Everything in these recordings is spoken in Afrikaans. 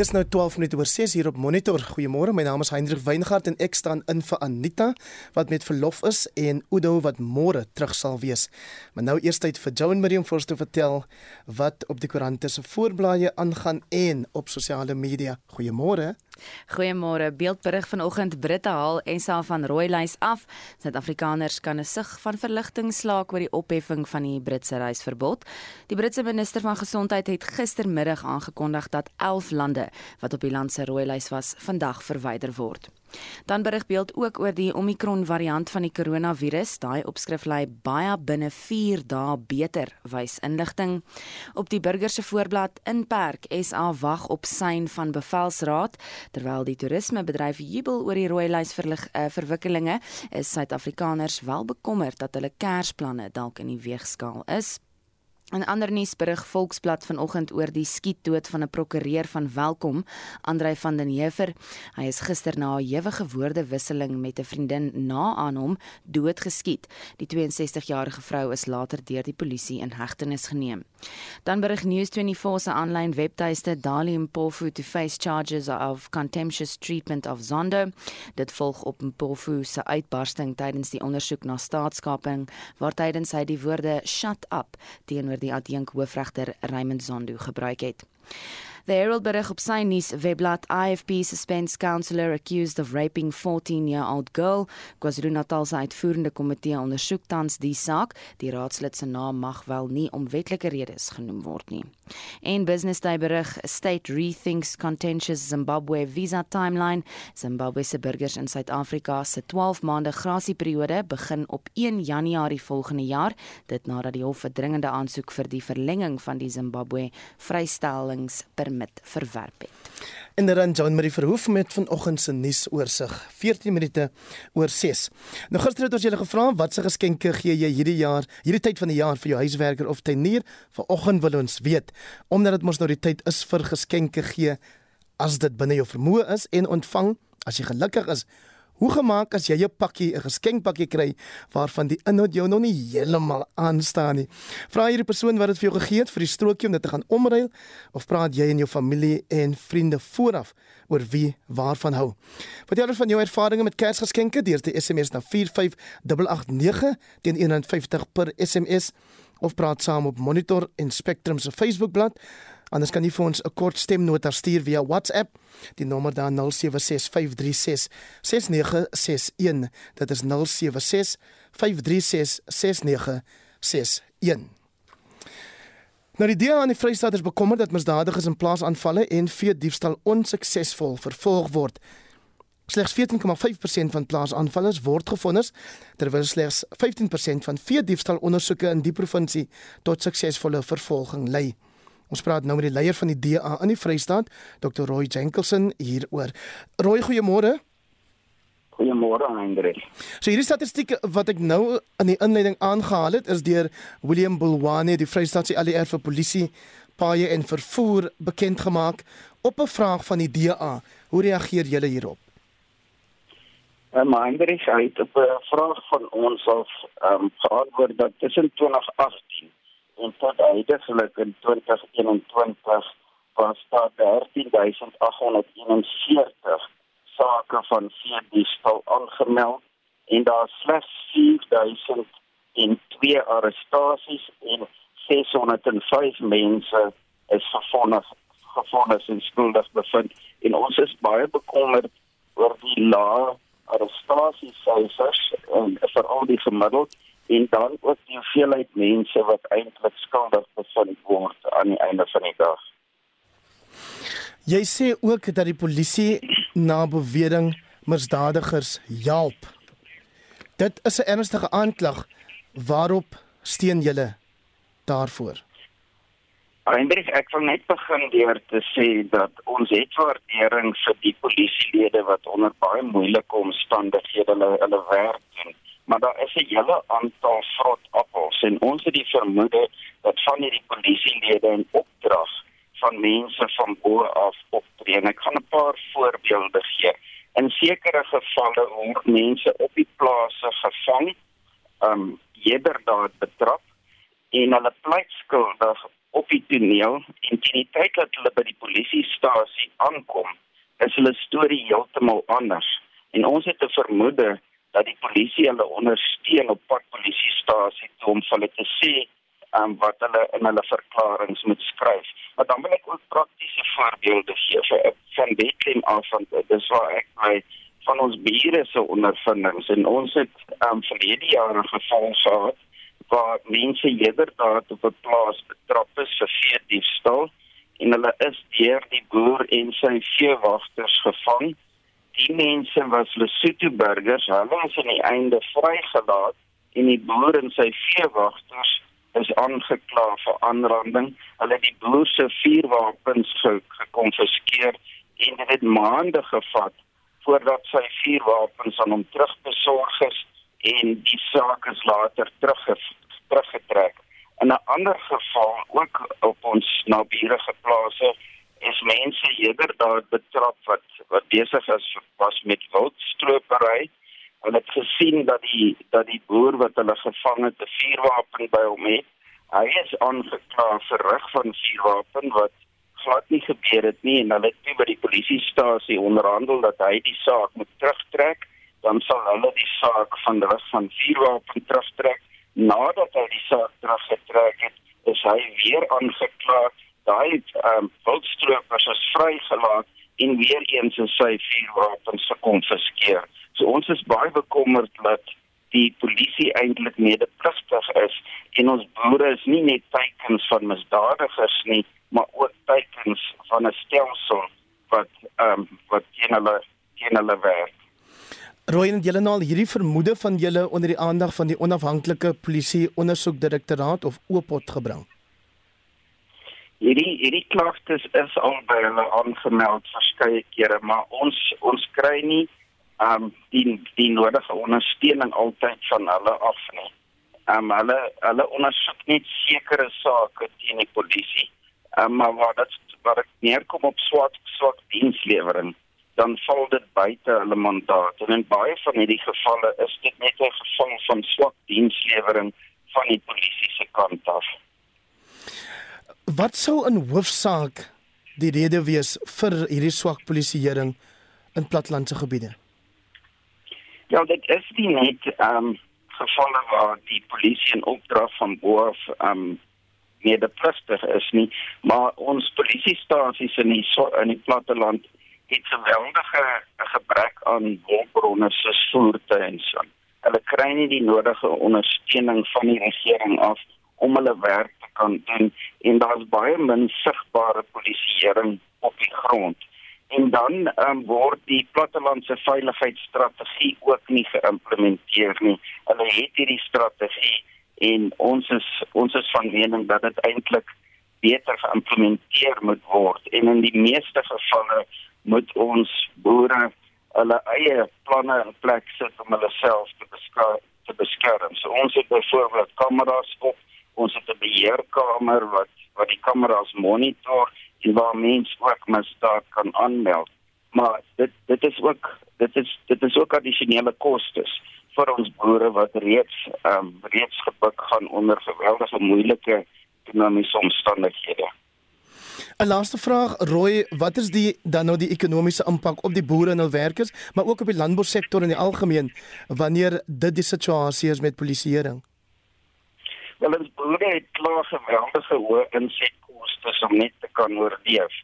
Dis nou 12 minute oor 6 hier op Monitor. Goeiemôre. My naam is Hendrik Weingart en ek staan in vir Anita wat met verlof is en Udo wat môre terug sal wees. Maar nou eers tyd vir Joan vir ons te vertel wat op die koerante se voorblaaie aangaan en op sosiale media. Goeiemôre. Goeiemôre. Beeldberig vanoggend Britte haal SA van rooi lys af. Suid-Afrikaners kan 'n sug van verligting slaak oor die opheffing van die Britse reisverbod. Die Britse minister van gesondheid het gistermiddag aangekondig dat 11 lande wat op die land se rooi lys was, vandag verwyder word. Dan berig beeld ook oor die Omicron variant van die koronavirus. Daai opskrif lê baie binne 4 dae beter, wys inligting. Op die burger se voorblad inperk SA wag op sein van bevelsraad terwyl die toerismebedryf jubel oor die rooi lys verlig uh, verwikkelinge. Is Suid-Afrikaners wel bekommerd dat hulle kersplanne dalk in die weegskaal is? 'n Ander nuusberig Volksblad vanoggend oor die skietdood van 'n prokureur van Welkom, Andrei van den Heever. Hy is gister na 'n ewige woordewisseling met 'n vriendin na aan hom doodgeskiet. Die 62-jarige vrou is later deur die polisie in hegtenis geneem. Dan berig News24 se aanlyn webtuiste Dali Mpofu to face charges of contemptuous treatment of Zondo. Dit volg op Mpofu se uitbarsting tydens die ondersoek na staatskaping waar tydens hy die woorde shut up teenoor die adjunk hoofregter Raymond Zondo gebruik het. The Herald berig op sy nuus webblad IFP suspends councillor accused of raping 14-year-old girl. KwaZulu-Natal se uitvoerende komitee ondersoek tans die saak. Die raadslid se naam mag wel nie om wetlike redes genoem word nie. En Business Day berig state rethinks contentious Zimbabwe visa timeline. Zimbabwe se burgers in Suid-Afrika se 12 maande grasieperiode begin op 1 Januarie volgende jaar, dit nadat die hof 'n dringende aansoek vir die verlenging van die Zimbabwe vrystellings permit verwerp het. En dan John Marie Verhoef met vanoggend se nuusoorseig 14 minute oor 6. Nou gister het ons julle gevra watse geskenke gee jy hierdie jaar, hierdie tyd van die jaar vir jou huiswerker of tuinier? Vanoggend wil ons weet omdat dit mos nou die tyd is vir geskenke gee as dit binne jou vermoë is en ontvang as jy gelukkig is Hoe gemaak as jy 'n pakkie, 'n geskenkpakkie kry waarvan die inhoud jou nog nie heeltemal aanstaan nie? Vra hierdie persoon wat dit vir jou gegee het vir die strokie om dit te gaan omruil of praat jy en jou familie en vriende vooraf oor wie waarvan hou? Vertel ons van jou ervarings met Kersgeskenke deur te SMS na 45889 teen 150 per SMS of praat saam op Monitor en Spectrum se Facebookblad. Anders kan jy vir ons 'n kort stemnota stuur via WhatsApp. Die nommer daar 0765366961. Dit is 0765366961. Nou die DEA aan die Vrystaat is bekommerd dat misdadigers in plaasaanvalle en vee diefstal onsuksesvol vervolg word. Slegs 14,5% van plaasaanvallers word gefonnis terwyl slegs 15% van vee diefstal ondersoeke in die provinsie tot suksesvolle vervolging lei. Ons praat nou met die leier van die DA in die Vrystaat, Dr. Roy Jenkinson hieroor. Roy, goeiemôre. Goeiemôre, Hendrik. So hierdie statistiek wat ek nou in die inleiding aangehaal het, is deur William Bulwane, die Vrystaatse ALR vir polisie, paaie en vervoer bekend gemaak op 'n vraag van die DA. Hoe reageer julle hierop? En Hendrik, hy het op 'n vraag van ons af ehm um, geantwoord dat tussen 2018 en tot huidigelik in 2021 was daar 13841 sake van veediefstal aangemeld en daar slegs 4002 arrestasies en 605 mense is gefonnis gefonnis en skuldig bevind. En ons is baie bekommerd oor die lae arrestasiesyfers en veral die gemiddeld en dan ook die hoeveelheid mense wat eintlik skuldig bevind word aan die einde van die dag. Jy sê ook dat die polisie na bewering misdadigers help. Dit is 'n ernstige aanklag. Waarop steun julle daarvoor? Eindelijk ek wil net begin deur te sê dat ons het waardering vir die polisielede wat onder baie moeilike omstandighede hulle hulle werk doen maar daar is 'n hele aantal vrot appels en ons het die vermoede dat van hierdie polisielede in opdrag van mense van bo af optree. En ek gaan 'n paar voorbeelde gee. In sekere gevalle word mense op die plase gevang, um heerderdaad betrap en hulle pleit skuldig op die toneel en teen die tyd dat hulle by die polisiestasie aankom, is hulle storie heeltemal anders. En ons het 'n vermoede dat die polisie hulle ondersteun op pad polisiestasie toe om hulle te sê um, wat hulle in hulle verklaringe moet skryf. Maar dan wil ek ook praktiese voorbeelde gee vir van Bethlehem af van dis waar ek my van ons bure se ondervindings en ons het um, verlede jaar 'n geval gehad waar mense heelderdaad op 'n plaas betrap is vir veediefstal en hulle is deur die boer en sy veewagters gevang. Die mense was Lesotho burgers, hulle is aan die einde vrygelaat en die boer en sy veewagters is aangekla vir aanranding. Hulle het die boer se vuurwapens gekonfiskeer en dit het maande gevat voordat sy vuurwapens aan hom terugbesorg is en die saak is later teruggevoer teruggetrek. In 'n ander geval ook op ons naburige plase is mense eerder daar betrap wat wat besig is was met wildstropery. Hulle het gesien dat die dat die boer wat hulle gevang het 'n vuurwapen by hom het. Hy is aangekla vir rig van vuurwapen wat glad nie gebeur het nie en hulle het toe by die polisiestasie onderhandel dat hy die saak moet terugtrek dan sal hulle die saak van rig van vuurwapen terugtrek nadat hy die saak teruggetrek het, is hy weer aangekla. Daai ehm um, wildstroopers is vrygelaat en weer eens is sy vuurwapens gekonfiskeer. So ons is baie bekommerd dat die polisie eintlik medepligtig is en ons boere is nie net teikens van misdadigers nie, maar ook teikens van 'n stelsel wat ehm um, wat teen hulle teen hulle werk. Roy en julle nou al hierdie vermoede van julle onder die aandag van die onafhanklike polisie ondersoekdirektoraat of OPOT gebring. Hierdie hierdie klagtes is al by hulle aangemeld verskeie kere, maar ons ons kry nie um die die nodige ondersteuning altyd van hulle af nie. Um hulle hulle ondersoek net sekere sake teen die polisie. Um maar wat dit wat ek neerkom op swart swart dienslewering dan val dit buite hulle mandaat. En in baie van hierdie gevalle is dit net 'n geval van swak dienslewering van die polisie se kant af. Wat sou 'n hoofsaak die rede wees vir hierdie swak polisieering in platlandse gebiede? Ja, dit is nie net ehm um, gevalle waar die polisie in opdrag van bo af ehm um, meer beplastig is nie, maar ons polisiestasies in die in die platteland het geweldige gebrek aan hulpbronne soos voertuie en so. Hulle kry nie die nodige ondersteuning van die regering af om hulle werk te kan doen en daar's baie min sigbare polisieering op die grond. En dan um, word die plattelandse veiligheidsstrategie ook nie geïmplementeer nie. Hulle het hierdie strategie en ons is ons is van mening dat dit eintlik beter geïmplementeer moet word en in die meeste gevalle moet ons boere hulle eie planne in plek sit om hulle self te beskerm te beskerm. So ons het byvoorbeeld kameras op, ons het 'n beheerkamer wat wat die kameras monitor en waar mense ook misdaad kan aanmeld. Maar dit dit is ook dit is dit is ook addisionele kostes vir ons boere wat reeds ehm um, reeds gebuk gaan onder geweldige moeilike ekonomiese omstandighede. 'n Laaste vraag, Roy, wat is die dan nou die ekonomiese impak op die boere en hul werkers, maar ook op die landbousektor in die algemeen wanneer dit die situasie is met polisieering? Ons boere het klaar geweldige hoë insetkoste om net te kan oorleef.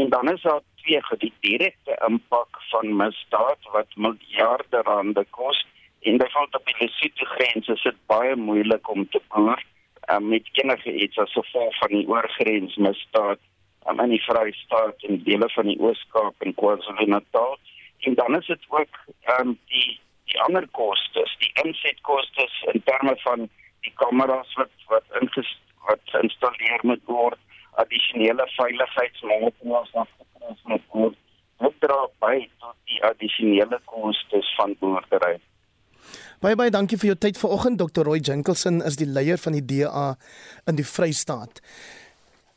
En dan is daar twee gedie direkte impak van misdaad wat miljarde rande kos en byvoorbeeld op die Lesotho grens is dit baie moeilik om te boer um, met enige iets as gevolg van die oorgrensmisdaad um, in die Vrystaat en dele van die Oos-Kaap en KwaZulu-Natal. En dan is dit ook um, die die ander kostes, die insetkostes in terme van die kameras wat wat inges, wat geïnstalleer moet word, addisionele veiligheidsmaatreëls wat getref moet word. Dit dra by tot die addisionele kostes van boerdery. Baie baie dankie vir jou tyd vanoggend. Dr. Roy Jenkinson is die leier van die DA in die Vrystaat.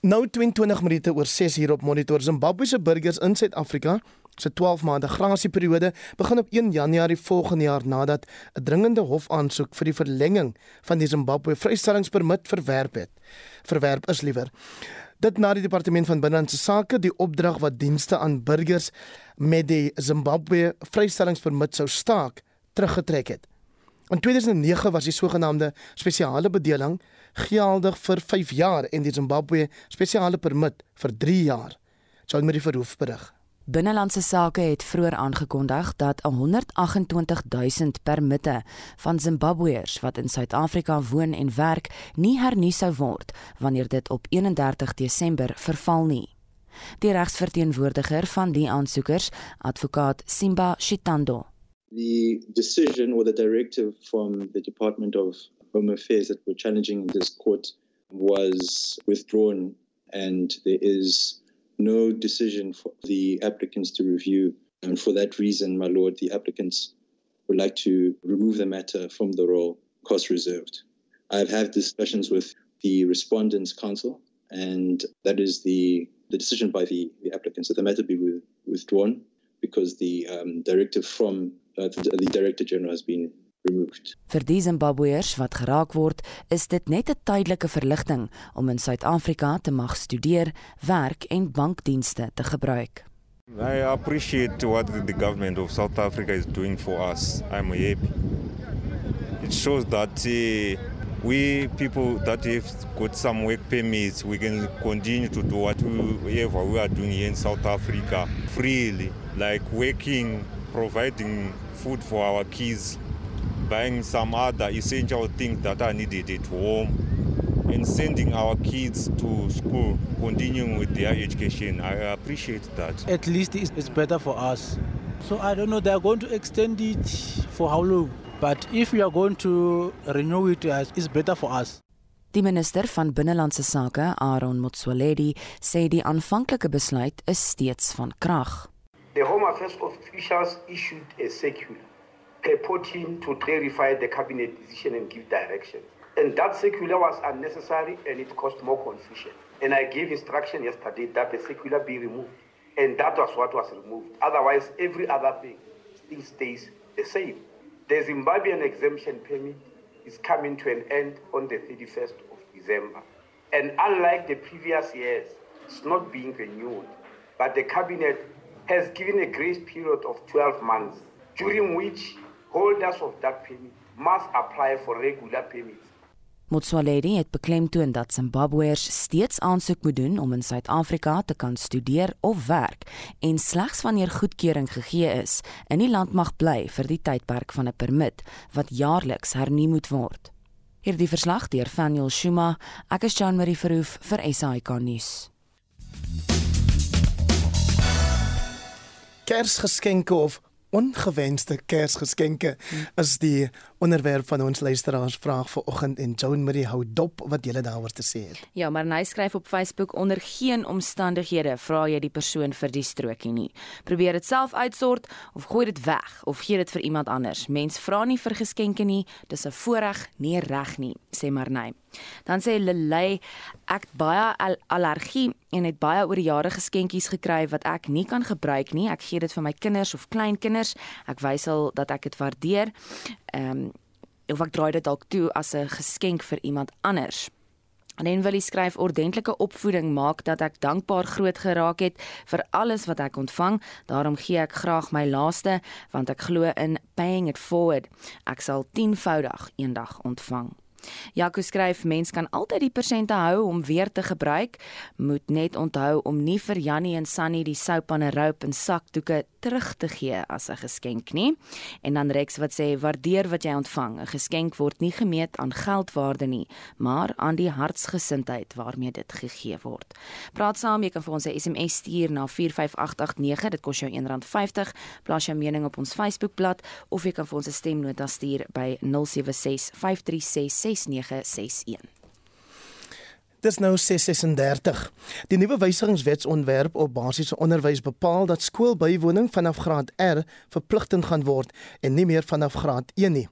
Nou 22 minute oor 6 hier op Monitor Zimbabwe se burgers in Suid-Afrika Se 12 maande grasieperiode begin op 1 Januarie volgende jaar nadat 'n dringende hofaansoek vir die verlenging van die Zimbabwe vrystellingspermit verwerp het. Verwerp is liewer. Dit na die departement van binnelandse sake die opdrag wat dienste aan burgers met die Zimbabwe vrystellingspermit sou staak teruggetrek het. In 2009 was die sogenaamde spesiale bedeling geldig vir 5 jaar en die Zimbabwe spesiale permit vir 3 jaar. Sou met die verhoef berig. Binnelandse sake het vroeër aangekondig dat 128000 permitte van Zimbabweërs wat in Suid-Afrika woon en werk nie hernu sou word wanneer dit op 31 Desember verval nie. Die regsverteenwoordiger van die aansoekers, advokaat Simba Shitando. The decision or the directive from the Department of Home Affairs that were challenging in this court was withdrawn and there is no decision for the applicants to review. And for that reason, my lord, the applicants would like to remove the matter from the roll, cost reserved. I've had discussions with the respondents' council, and that is the, the decision by the, the applicants that the matter be withdrawn because the um, directive from uh, the, the director general has been removed. Vir die Zimbabweërs wat geraak word, is dit net 'n tydelike verligting om in Suid-Afrika te mag studeer, werk en bankdienste te gebruik. I appreciate what the government of South Africa is doing for us. I'm happy. It shows that uh, we people that have got some work permits, we can continue to do whatever we are doing here in South Africa freely, like working, providing food for our kids, buying some other essential things that are needed at home and sending our kids to school, continuing with their education. I appreciate that. At least it's better for us. So I don't know, they're going to extend it for how long? But if we are going to renew it, it's better for us. Die minister van binnelandse sake, Aaron Motsoaledi, sê die aanvanklike besluit is steeds van krag. The Home Affairs officials issued a circular purporting to clarify the cabinet decision and give direction. And that circular was unnecessary and it caused more confusion. And I gave instruction yesterday that the circular be removed. And that was what was removed. Otherwise, every other thing still stays the same. The Zimbabwean exemption permit is coming to an end on the 31st of December. And unlike the previous years, it's not being renewed. But the cabinet has given a grace period of 12 months, during which holders of that permit must apply for regular permits. Motsoaledi het beklemtoon dat Zimbabweërs steeds aansoek moet doen om in Suid-Afrika te kan studeer of werk en slegs wanneer goedkeuring gegee is, in die land mag bly vir die tydperk van 'n permit wat jaarliks hernu moet word. Hierdie verslag deur Daniel Shuma, ek is Jean Marie Verhoef vir SAK nuus. Kersgeskenke of ongewenste Kersgeskenke is die onderwerp van ons luisteraars vraag vanoggend en Joan Marie hou dop wat jy daaroor te sê het. Ja, maar hy skryf op Facebook onder geen omstandighede vra jy die persoon vir die strokie nie. Probeer dit self uitsort of gooi dit weg of gee dit vir iemand anders. Mens vra nie vir geskenke nie, dis 'n voorreg, nie reg nie, sê Marnay. Dan sê Lilay, ek baie al allergie en het baie oor die jare geskenkies gekry wat ek nie kan gebruik nie. Ek gee dit vir my kinders of kleinkinders. Ek wys al dat ek dit waardeer. Ehm um, of ek draai dit dalk toe as 'n geskenk vir iemand anders. En dan wil hy skryf ordentlike opvoeding maak dat ek dankbaar groot geraak het vir alles wat ek ontvang. Daarom gee ek graag my laaste want ek glo in paying it forward. Ek sal 10voudig eendag ontvang. Jaco skryf mens kan altyd die persente hou om weer te gebruik, moet net onthou om nie vir Jannie en Sunny die 'n rope en sakdoeke terug te gee as 'n geskenk nie. En dan Rex wat sê waardeer wat jy ontvang. 'n Geskenk word nie gemeet aan geldwaarde nie, maar aan die hartsgesindheid waarmee dit gegee word. Praat saam, jy kan vir ons 'n SMS stuur na 45889, dit kos jou R1.50. Plaas jou mening op ons Facebookblad of jy kan vir ons 'n stemnota stuur by 076 536 6961. Dis nou 636. Die nuwe wysigingswetsontwerp op basiese onderwys bepaal dat skoolbywoning vanaf graad R verpligtend gaan word en nie meer vanaf graad 1 nie.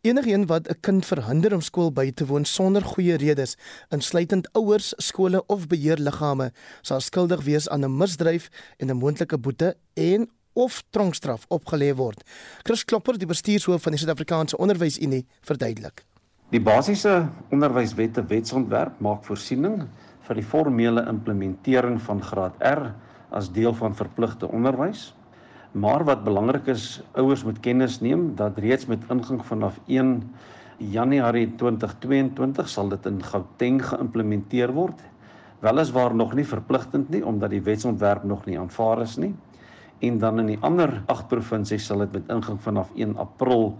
Enigeen wat 'n kind verhinder om skool by te woon sonder goeie redes, insluitend ouers, skole of beheerliggame, sal skuldig wees aan 'n misdryf en 'n moontlike boete en of tronkstraf opgelê word. Chris Klopper, die bestuurshoof van die Suid-Afrikaanse Onderwysunie, verduidelik. Die basiese onderwyswette wetsontwerp maak voorsiening vir die formele implementering van graad R as deel van verpligte onderwys. Maar wat belangrik is, ouers moet kennis neem dat reeds met ingang vanaf 1 Januarie 2022 sal dit in Gauteng geïmplementeer word. Weliswaar nog nie verpligtend nie omdat die wetsontwerp nog nie aanvaar is nie. En dan in die ander 8 provinsies sal dit met ingang vanaf 1 April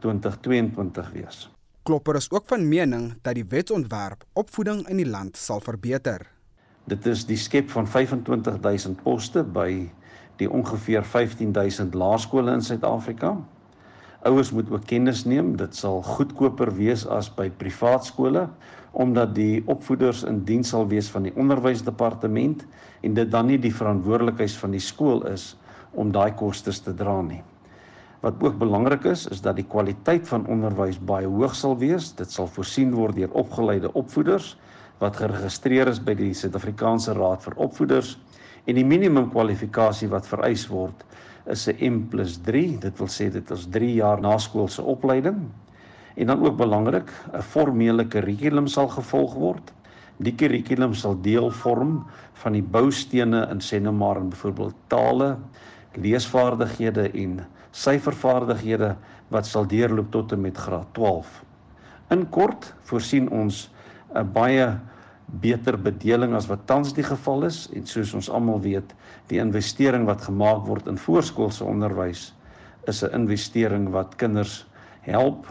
2022 wees. Klopper is ook van mening dat die wetsontwerp opvoeding in die land sal verbeter. Dit is die skep van 25000 poste by die ongeveer 15000 laerskole in Suid-Afrika. Ouers moet ook kennis neem, dit sal goedkoper wees as by privaat skole omdat die opvoeders in diens sal wees van die onderwysdepartement en dit dan nie die verantwoordelikheid van die skool is om daai kostes te dra nie. Wat ook belangrik is, is dat die kwaliteit van onderwys baie hoog sal wees. Dit sal voorsien word deur opgeleide opvoeders wat geregistreer is by die Suid-Afrikaanse Raad vir Opvoeders en die minimum kwalifikasie wat vereis word is 'n M+3. Dit wil sê dit is 3 jaar naskoolse opleiding. En dan ook belangrik, 'n formele kurrikulum sal gevolg word. Die kurrikulum sal deel vorm van die boustene in sê nou maar in byvoorbeeld tale, leesvaardighede en syfervaardighede wat sal deurloop tot en met graad 12. In kort voorsien ons 'n baie beter bedeling as wat tans die geval is en soos ons almal weet, die investering wat gemaak word in voorskoolse onderwys is 'n investering wat kinders help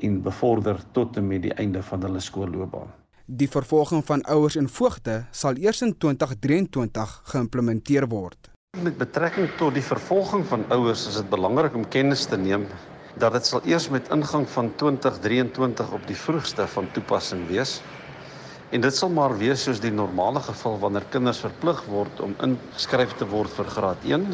en bevorder tot en met die einde van hulle skoolloopbaan. Die vervolging van ouers en voogte sal eers in 2023 geïmplementeer word. Met betrekking tot die vervolging van ouers is dit belangrik om kennis te neem dat dit sal eers met ingang van 2023 op die vroegste van toepassing wees. En dit sal maar wees soos die normale geval wanneer kinders verplig word om ingeskryf te word vir graad 1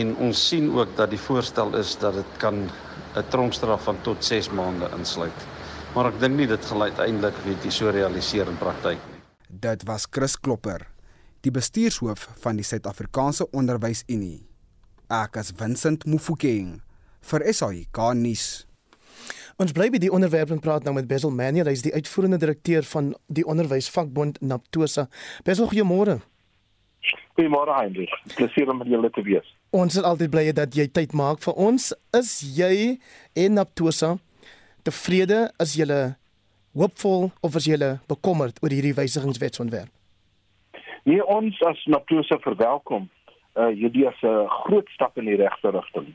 en ons sien ook dat die voorstel is dat dit kan 'n tronkstraf van tot 6 maande insluit. Maar ek dink nie dit gaan uiteindelik weet jy so realiseer in praktyk nie. Dit was Chris Klopper die bestuurshoof van die Suid-Afrikaanse Onderwysunie. Ek as Vincent Mufokeng vir SAI Garnis. Ons bly by die onderwerp en praat nou met Basil Manuel, hy is die uitvoerende direkteur van die onderwysvakbond Naptosa. Basil, goeiemôre. Goeiemôre Heinrich. Plesier om julle te wees. Ons is altyd bly dat jy tyd maak vir ons. Is jy en Naptosa tevrede as jy hoopvol of as jy bekommerd oor hierdie wysigingswetsontwerp? Nee, ons as Naptosa verwelkom uh hierdie as 'n groot stap in die regte rigting.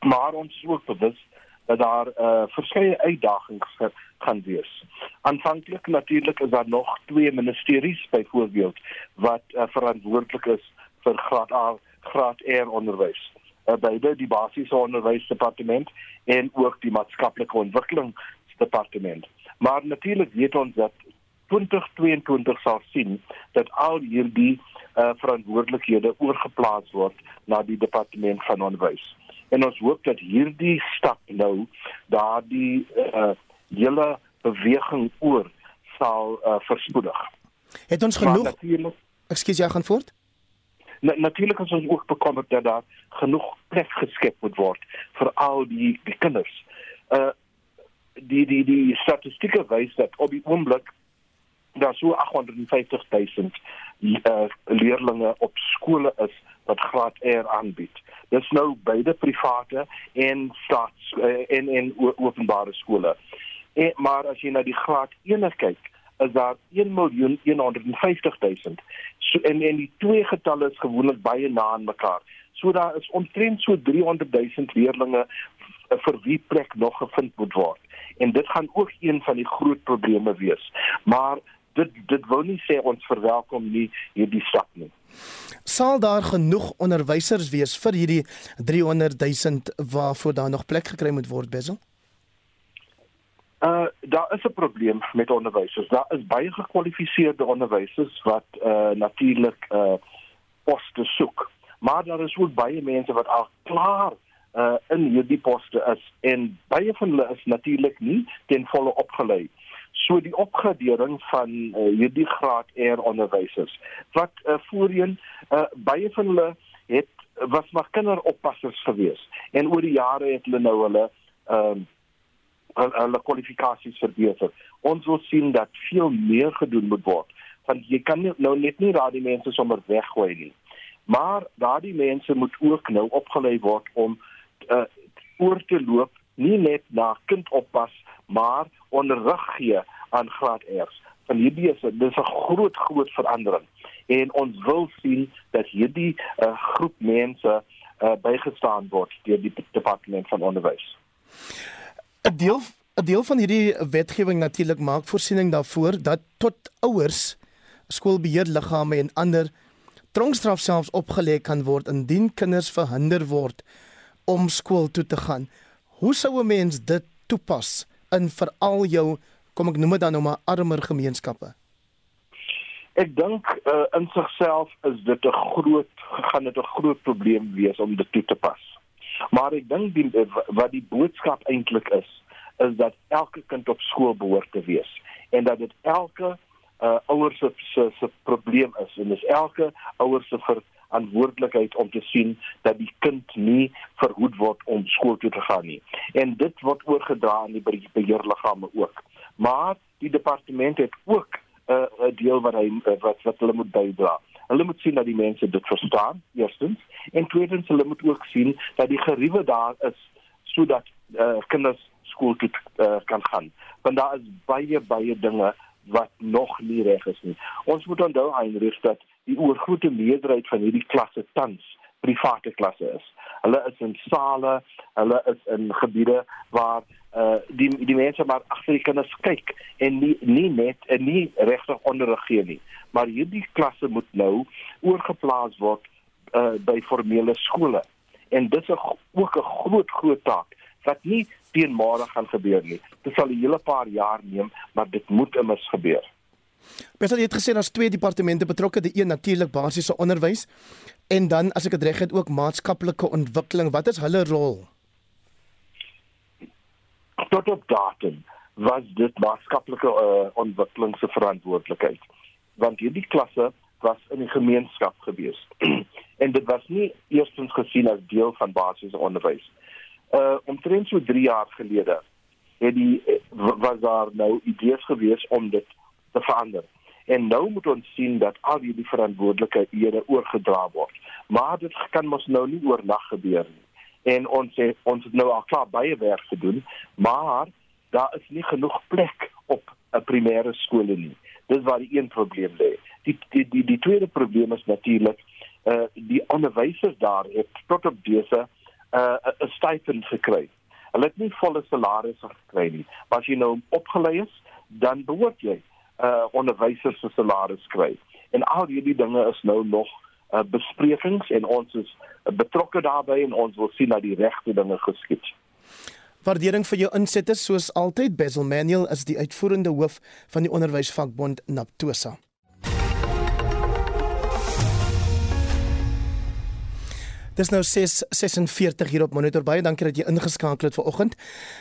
Maar ons is ook bewus dat daar uh verskeie uitdagings gaan wees. Aanvanklik natuurlik is daar nog twee ministeries byvoorbeeld wat uh, verantwoordelik is vir graad A, graad R onderwys. Uh, beide die basiese onderwysdepartement en ook die maatskaplike ontwikkelingsdepartement. Maar natuurlik weet ons dat 2022 sal sien dat al hierdie uh, verantwoordelikhede oorgeplaas word na die departement van onderwys. En ons hoop dat hierdie stap nou daardie uh, hele beweging oor sal uh, verspoedig. Het ons genoeg Ekskuus, jy gaan voort? Na, natuurlik is ons ook bekommerd dat daar genoeg plek geskep moet word vir al die die kinders. Uh die die die statistieke wys dat op die oomblik daar so 850 000 uh, leerdlinge op skole is wat graad R aanbied. Dis nou beide private en staats uh, en en openbare skole. En, maar as jy na die graad 1 kyk, is daar 1 miljoen 150 000. So en en die twee getalle is gewoonlik baie na aan mekaar. So daar is omtrent so 300 000 leerdlinge vir wie plek nog gevind moet word. En dit gaan ook een van die groot probleme wees. Maar dit dit wil nie sê ons verwelkom nie hierdie stap nie. Sal daar genoeg onderwysers wees vir hierdie 300 000 waarvoor daar nog plek gekry moet word Bezel? Uh daar is 'n probleem met onderwysers. Daar is baie gekwalifiseerde onderwysers wat uh natuurlik uh poste soek. Maar daar is ook baie mense wat al klaar uh in hierdie poste is en baie van hulle is natuurlik nie ten volle opgelei. So die opgradering van uh, hierdie graad R onderwysers wat uh, voorheen uh, baie van hulle het was maar kinderoppassers gewees en oor die jare het hulle nou hulle ehm uh, hulle kwalifikasies verbeter. Ons wil sien dat veel meer gedoen moet word want jy kan nou net nie daardie mense sommer weggooi nie. Maar daardie mense moet ook nou opgelei word om uh, oor te loop nie net na kindoppas maar onderrig gee aan graad R's. Van hierdie is dis 'n groot groot verandering en ons wil sien dat hierdie uh, groep mense uh, bygestaan word deur die departement van onderwys. 'n Deel 'n deel van hierdie wetgewing natuurlik maak voorsiening daarvoor dat tot ouers skoolbeheerliggame en ander tronkstraf selfs opgelê kan word indien kinders verhinder word om skool toe te gaan. Hoe sou 'n mens dit toepas in veral jou kom ek noem dit dan nou maar armer gemeenskappe? Ek dink uh, in sigself is dit 'n groot gaan dit 'n groot probleem wees om dit toe te pas. Maar ek dink die wat die boodskap eintlik is, is dat elke kind op skool behoort te wees en dat dit elke uh, ouers se se se probleem is en dis elke ouers se verantwoordelikheid om te sien dat die kind nie verhoed word om skool toe te gaan nie. En dit word oorgedra aan die beheerliggame ook. Maar die departement het ook 'n uh, 'n deel wat hy uh, wat wat hulle moet bydra. Hulle moet sien dat die mense dit verstaan, eerstens, en tweedens hulle moet ook sien dat die geriewe daar is sodat uh, kinders skool toe uh, kan gaan. Want daar is baie baie dinge wat nog nie reg is nie. Ons moet onthou Heinrich dat die oorgrootste meerderheid van hierdie klasse tans private klasse is. Hulle is in sale, hulle is in gebiede waar uh die die mense maar agter die kinders kyk en nie nie net en nie regtig onderrig gee nie. Maar hierdie klasse moet nou oorgeplaas word uh by formele skole. En dit is ook 'n groot groot taak wat nie teen môre gaan gebeur nie. Dit sal 'n hele paar jaar neem, maar dit moet immers gebeur. Beter jy het gesê daar's twee departemente betrokke, die een natuurlik basiese onderwys en dan as ek dit reg het ook maatskaplike ontwikkeling. Wat is hulle rol? Tot op datum was dit maatskaplike uh, ontwikkeling se verantwoordelikheid. Want hierdie klasse was in die gemeenskap gewees. en dit was nie eerstens gesien as deel van basiese onderwys uh omtrent so 3 jaar gelede het die was daar nou idees gewees om dit te verander. En nou moet ons sien dat al hierdie verantwoordelikhede oorgedra word. Maar dit kan mos nou nie oornag gebeur nie. En ons het ons het nou al klaar baie werk gedoen, maar daar is nie genoeg plek op 'n primêre skool nie. Dis waar die een probleem lê. Die die die die tweede probleem is natuurlik uh die onderwysers daar het tot op dese uh, 'n stipend gekry. Hulle het nie volle salarisse gekry nie. As jy nou opgelei is, dan behoort jy 'n uh, onderwyser se salaris kry. En al hierdie dinge is nou nog uh, besprekings en ons is uh, betrokke daarbey en ons wil sien dat die regte dinge geskied. Waardering vir jou insette soos altyd Basil Manuel is die uitvoerende hoof van die onderwysvakbond Naptosa. Dis nou 6:46 hier op Monitor baie dankie dat jy ingeskakel het vanoggend.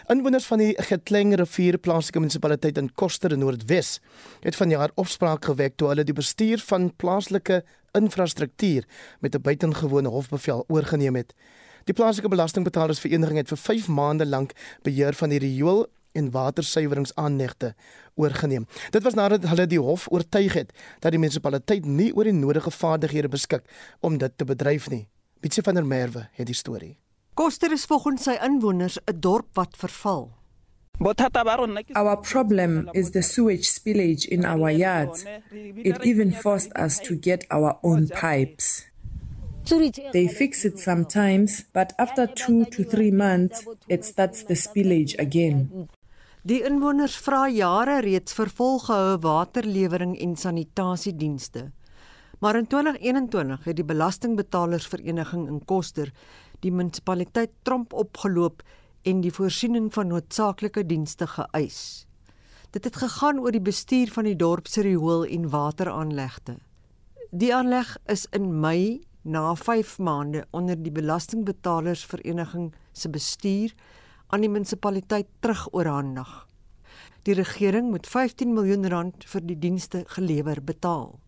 Inwoners van die Getleng rivier plaaslike munisipaliteit in Koster in Noordwes het vanjaar opspraak gewek toe hulle die bestuur van plaaslike infrastruktuur met 'n buitengewone hofbevel oorgeneem het. Die plaaslike belastingbetalersvereniging het vir 5 maande lank beheer van die riool en watersuiweringsaanlegte oorgeneem. Dit was nadat hulle die hof oortuig het dat die munisipaliteit nie oor die nodige vaardighede beskik om dit te bedryf nie. Bitsie van der Merwe het die storie. Koster is volgens sy inwoners 'n dorp wat verval. Our problem is the sewage spillage in our yards. It even forced us to get our own pipes. They fix it sometimes, but after two to three months, it starts the spillage again. Die inwoners vra jare reeds vir volgehoue waterlewering en sanitasiedienste. Maar in 2021 het die belastingbetalersvereniging in Koster die munisipaliteit tromp opgeloop en die voorsiening van noodsaaklike dienste geëis. Dit het gegaan oor die bestuur van die dorp se riool en wateraanlegte. Die aanleg is in Mei na 5 maande onder die belastingbetalersvereniging se bestuur aan die munisipaliteit terugoorhandig. Die regering moet 15 miljoen rand vir die dienste gelewer betaal.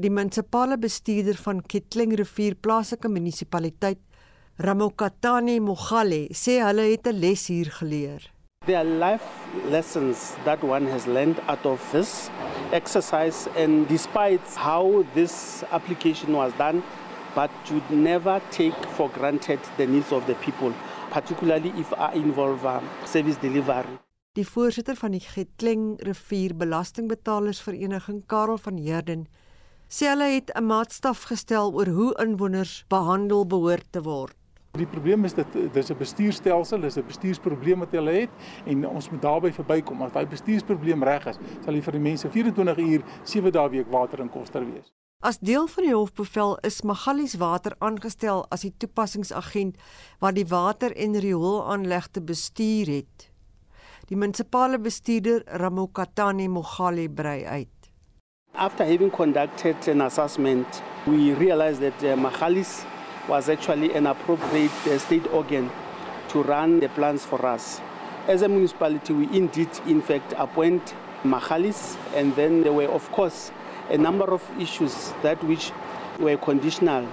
Die munisipale bestuurder van Ketling Rivier plaaslike munisipaliteit, Ramokatani Mogale, sê hulle het 'n les hier geleer. There are life lessons that one has learned out of this exercise and despite how this application was done, but you never take for granted the needs of the people, particularly if I involve um, service delivery. Die voorsitter van die Getleng Rivier Belastingbetalersvereniging, Karel van Heerden, sê hulle het 'n maatstaf gestel oor hoe inwoners behandel behoort te word. Die probleem is dat dis 'n bestuurstelsel, dis 'n bestuursprobleem wat hulle het en ons moet daarby verbykom. As daai bestuursprobleem reg is, sal die vir die mense 24 uur 7 dae week water in koster wees. As deel van die hofbevel is Magalies Water aangestel as die toepassingsagent wat die water en rioolaanlegte bestuur het. Die munisipale bestuurder Ramokatani Mogali brei uit. After having conducted an assessment, we realized that uh, Magalies was actually an appropriate uh, state organ to run the plans for us. As a municipality, we indeed, in fact, appoint Mahalis, and then there were, of course, a number of issues that which were conditional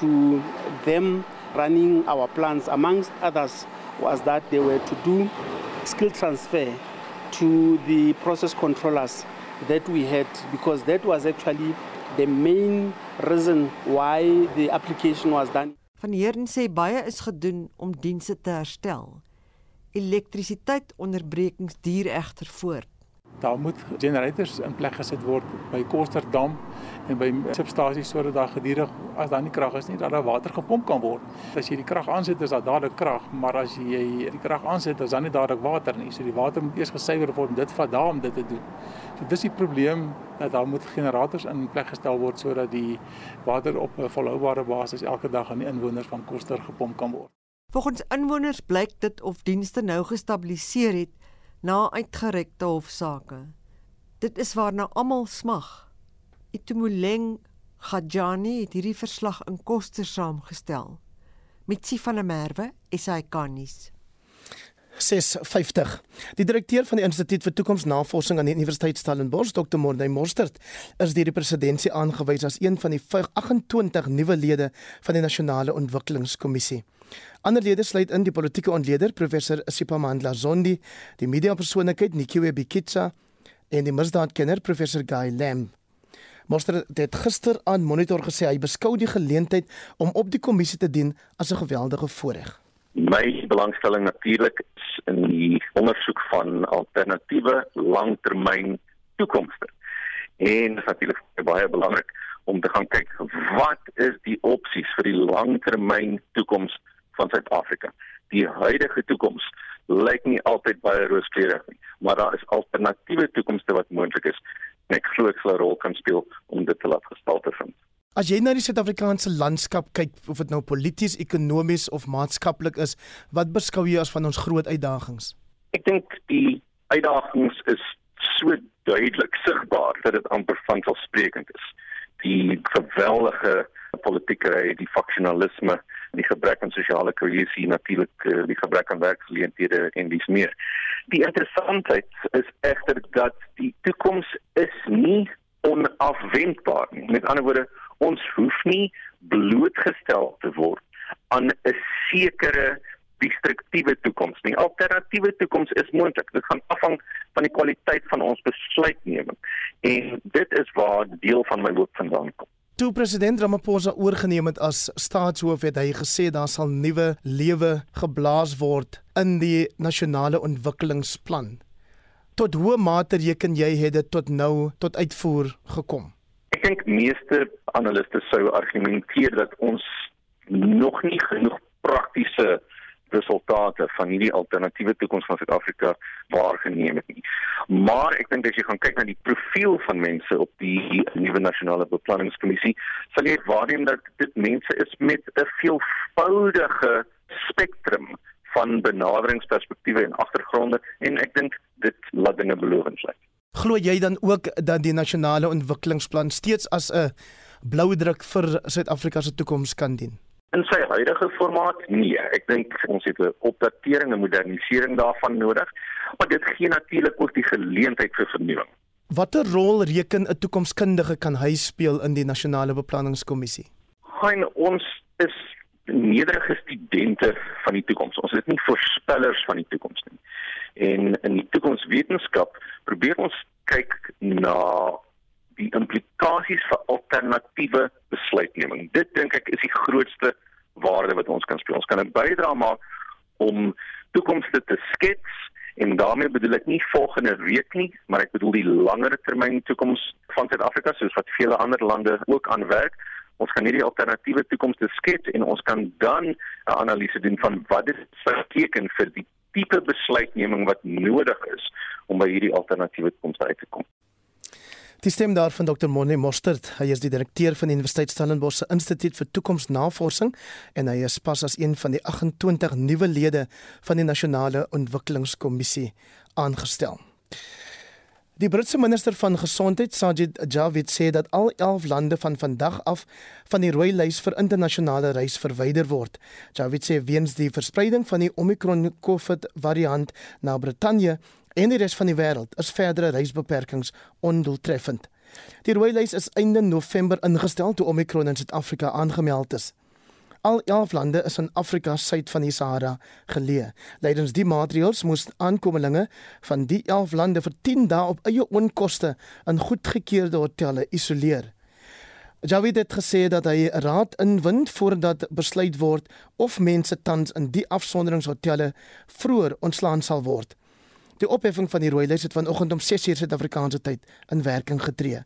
to them running our plans amongst others was that they were to do skill transfer to the process controllers that we had because that was actually the main reason why the application was done. Van Heerden sê baie is gedoen om dienste te herstel. Elektrisiteitsonderbrekings duur egter voort. Daar moet generators in plek gesit word by Kosterdam en by substasies sodat daar gedurig as daar nie krag is nie dat daar water gepomp kan word. As jy die krag aansit is daar dadelik krag, maar as jy die krag aansit is daar nie dadelik water nie. So die water moet eers gesuiwer word om dit vat daar om dit te doen. So dis die probleem dat daar moet generators in plek gestel word sodat die water op 'n volhoubare basis elke dag aan die inwoners van Koster gepomp kan word. Volgens inwoners blyk dit of dienste nou gestabiliseer het na uitgerekte hofsaake. Dit is waarna almal smag. Itumuleng Gajani het hierdie verslag in koster saamgestel. Met Sif van der Merwe, SAK-nuus. 650. Die direkteur van die Instituut vir Toekomsnavorsing aan die Universiteit Stellenbosch, Dr. Morney Morstert, is deur die presidentsie aangewys as een van die 28 nuwe lede van die Nasionale Ontwikkelingskommissie. Ander lede sluit in die politieke ontleder professor Sipamandla Zondi, die mediapersoonlikheid Nikiwe Bikitsa en die misdaadkenner professor Guy Lam. Moster het gister aan Monitor gesê hy beskou die geleentheid om op die kommissie te dien as 'n geweldige voorreg. My belangstelling natuurlik is in die ondersoek van alternatiewe langtermyn toekomste. En natuurlik baie belangrik om te gaan kyk wat is die opsies vir die langtermyn toekoms van Suid-Afrika. Die huidige toekoms lyk nie altyd baie rooskleurig nie, maar daar is alternatiewe toekomste wat moontlik is. En ek glo ek sal 'n rol kan speel om dit te laat gestalte vind. As jy na die Suid-Afrikaanse landskap kyk, of dit nou polities, ekonomies of maatskaplik is, wat beskou jy as van ons groot uitdagings? Ek dink die uitdagings is so duidelik sigbaar dat dit amper vanselfsprekend is. Die geweldige politieke, die faksionalisme, die gebrek aan sosiale kohesie natuurlik eh, die gebrek aan werksgeleenthede en dis meer. Die interessantheid is egter dat die toekoms is nie onafwendbaar nie. Met ander woorde, ons hoef nie blootgestel te word aan 'n sekere destruktiewe toekoms nie. Alternatiewe toekoms is moontlik. Dit gaan afhang van die kwaliteit van ons besluitneming. En dit is waar deel van my hoop vandaan kom. Toe president Ramaphosa oorgeneem het as staatshoof het hy gesê daar sal nuwe lewe geblaas word in die nasionale ontwikkelingsplan. Tot hoe mate reken jy het dit tot nou tot uitvoer gekom? Ek dink meeste analiste sou argumenteer dat ons nog nie genoeg praktiese resultate van hierdie alternatiewe toekoms van Suid-Afrika waargeneem het nie. Maar ek dink as jy gaan kyk na die profiel van mense op die nuwe nasionale beplanningskommissie, sal jy waarneem dat dit mense is met 'n veelvoudige spektrum van benaderingsperspektiewe en agtergronde en ek dink dit laat dinge belovend lyk. Glo jy dan ook dat die nasionale ontwikkelingsplan steeds as 'n blou druk vir Suid-Afrika se toekoms kan dien? In sy huidige formaat nee, ek dink ons het 'n opdatering en modernisering daarvan nodig, maar dit gee natuurlik ook die geleentheid vir vernuwing. Watter rol reken 'n toekomskundige kan hy speel in die nasionale beplanningskommissie? Hein, ons is nederige studente van die toekoms. Ons is nie voorspellers van die toekoms nie. En in die toekomswetenskap probeer ons kyk na die implikasies vir alternatiewe besluitneming. Dit dink ek is die grootste waarde wat ons kan speel. Ons kan 'n bydrae maak om toekomste te skets en daarmee bedoel ek nie volgende week nie, maar ek bedoel die langer termyn toekoms van Suid-Afrika soos wat vele ander lande ook aan werk ons kan hierdie alternatiewe toekomste skets en ons kan dan 'n analise doen van wat dit beteken vir die tipe besluitneming wat nodig is om by hierdie alternatiewe toekomste uit te kom. Die stem daar van Dr. Monne Mostert, hy is die direkteur van die Universiteit Stellenbosch se Instituut vir Toekomsnavorsing en hy is pas as een van die 28 nuwe lede van die Nasionale Ontwikkelingskommissie aangestel. Die Britse minister van Gesondheid, Sajid Javid, sê dat al 11 lande van vandag af van die rooi lys vir internasionale reis verwyder word. Javid sê weens die verspreiding van die Omicron COVID variant na Brittanje en die res van die wêreld is verdere reisbeperkings ondoeltreffend. Die rooi lys is einde November ingestel toe Omicron in Suid-Afrika aangemeld is. Al 11 lande is in Afrika suid van die Sahara geleë. Leidens die maatreëls moes aankomelinge van die 11 lande vir 10 dae op eie onkoste in goedgekeurde hotelle isoleer. Javid het gesê dat hy raad inwind voordat besluit word of mense tans in die afsonderingshotelle vroeër ontslaan sal word. Die opheffing van die rooi lys het vanoggend om 6:00 Suid-Afrikaanse tyd in werking getree.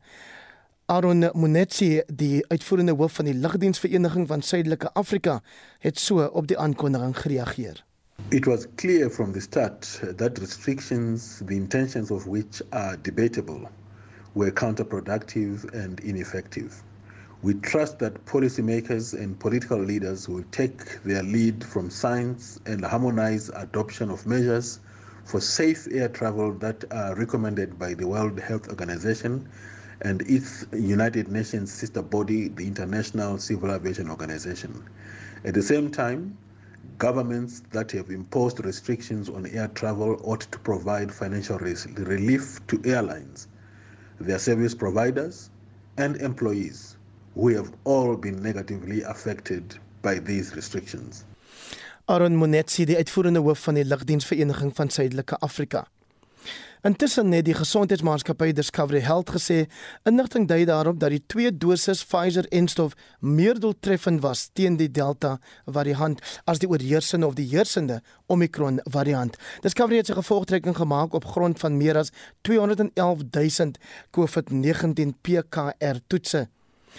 Aaron Munetsi, die uitvoerende hoof van die Lugdiensvereniging van Suidelike Afrika, het so op die aankondiging gereageer. It was clear from the start that restrictions, the intentions of which are debatable, were counterproductive and ineffective. We trust that policymakers and political leaders will take their lead from science and harmonize adoption of measures for safe air travel that are recommended by the World Health Organization and its United Nations sister body, the International Civil Aviation Organization. At the same time, governments that have imposed restrictions on air travel ought to provide financial relief to airlines, their service providers, and employees who have all been negatively affected by these restrictions. Aaron Monetsi, die uitvoerende hoof van die Lugdiensvereniging van Suidelike Afrika. Intussen het die gesondheidsmaatskappy Discovery Health gesê inligting dui daarop dat die twee doses Pfizer-enstof meer doeltreffend was teen die Delta variant as die oorheersende of die heersende Omicron variant. Discovery het sy gevolgtrekking gemaak op grond van meer as 211 000 COVID-19 PCR toetse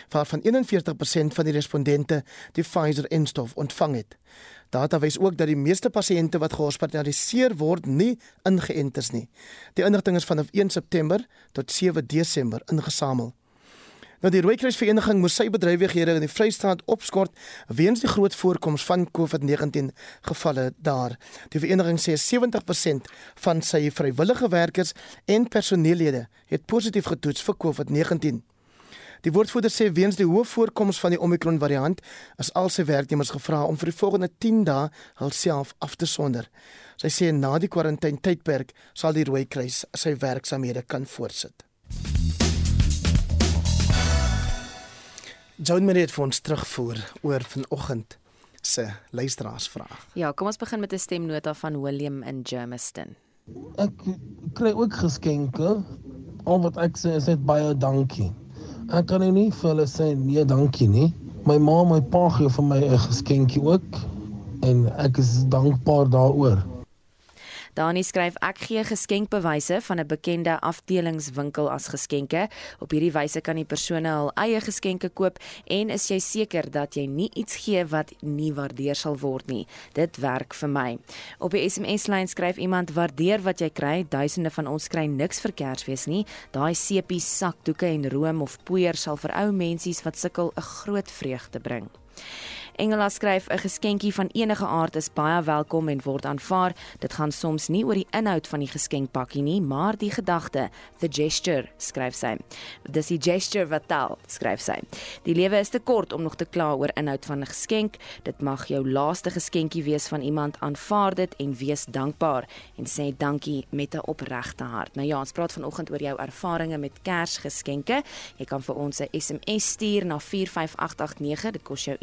waarvan 41% van die respondente die Pfizer-enstof ontvang het. Data wys ook dat die meeste pasiënte wat gehospitaliseer word nie ingeënt is nie. Die inligting is vanaf 1 September tot 7 Desember ingesamel. Nou die Rooikruisvereniging moes sy bedrywighede in die Vrystaat opskort weens die groot voorkoms van COVID-19 gevalle daar. Die vereniging sê 70% van sy vrywillige werkers en personeellede het positief getoets vir COVID-19. Die woordvoerder sê weens die hoë voorkoms van die Omicron variant is al sy werknemers gevra om vir die volgende 10 dae hulself af te sonder. Sy sê na die kwarantyne tydperk sal die Rooi Kruis sy werksamehede kan voortsit. Joan Marie het vir ons terugvoer oor vanoggend se luisteraarsvraag. Ja, kom ons begin met 'n stemnota van William in Germiston. Ek kry ook geskenke. Al wat ek sê is net baie dankie. Ek kan nie vir hulle sê nee, dankie nie. My ma my pa gee vir my 'n geskenkie ook en ek is dankbaar daaroor. Dani skryf ek gee geskenkbewyse van 'n bekende afdelingswinkel as geskenke. Op hierdie wyse kan die persone hul eie geskenke koop en is jy seker dat jy nie iets gee wat nie waardeer sal word nie. Dit werk vir my. Op die SMS lyn skryf iemand waardeer wat jy kry. Duisende van ons kry niks vir Kersfees nie. Daai sepies, sakdoeke en room of poeier sal vir ou mensies wat sukkel 'n groot vreugde bring. Engela skryf 'n geskenkie van enige aard is baie welkom en word aanvaar. Dit gaan soms nie oor die inhoud van die geskenkpakkie nie, maar die gedagte, the gesture, skryf sy. Dis die gesture wat tel, skryf sy. Die lewe is te kort om nog te kla oor inhoud van 'n geskenk. Dit mag jou laaste geskenkie wees van iemand, aanvaar dit en wees dankbaar en sê dankie met 'n opregte hart. Nou ja, ons praat vanoggend oor jou ervarings met Kersgeskenke. Jy kan vir ons 'n SMS stuur na 45889. Dit kos jou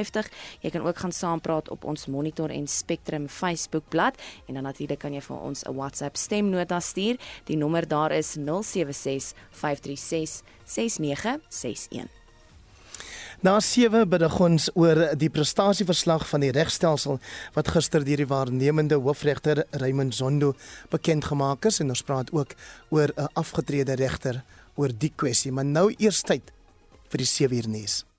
R1.50. Jy kan ook gaan saampraat op ons Monitor en Spectrum Facebookblad en dan natuurlik kan jy vir ons 'n WhatsApp stemnota stuur. Die nommer daar is 076 536 6961. Na 7 berig ons oor die prestasieverslag van die regstelsel wat gister deur die waarnemende hoofregter Raymond Zondo bekend gemaak is en ons praat ook oor 'n afgetrede regter oor die kwessie, maar nou eers tyd vir die 7 uur nuus.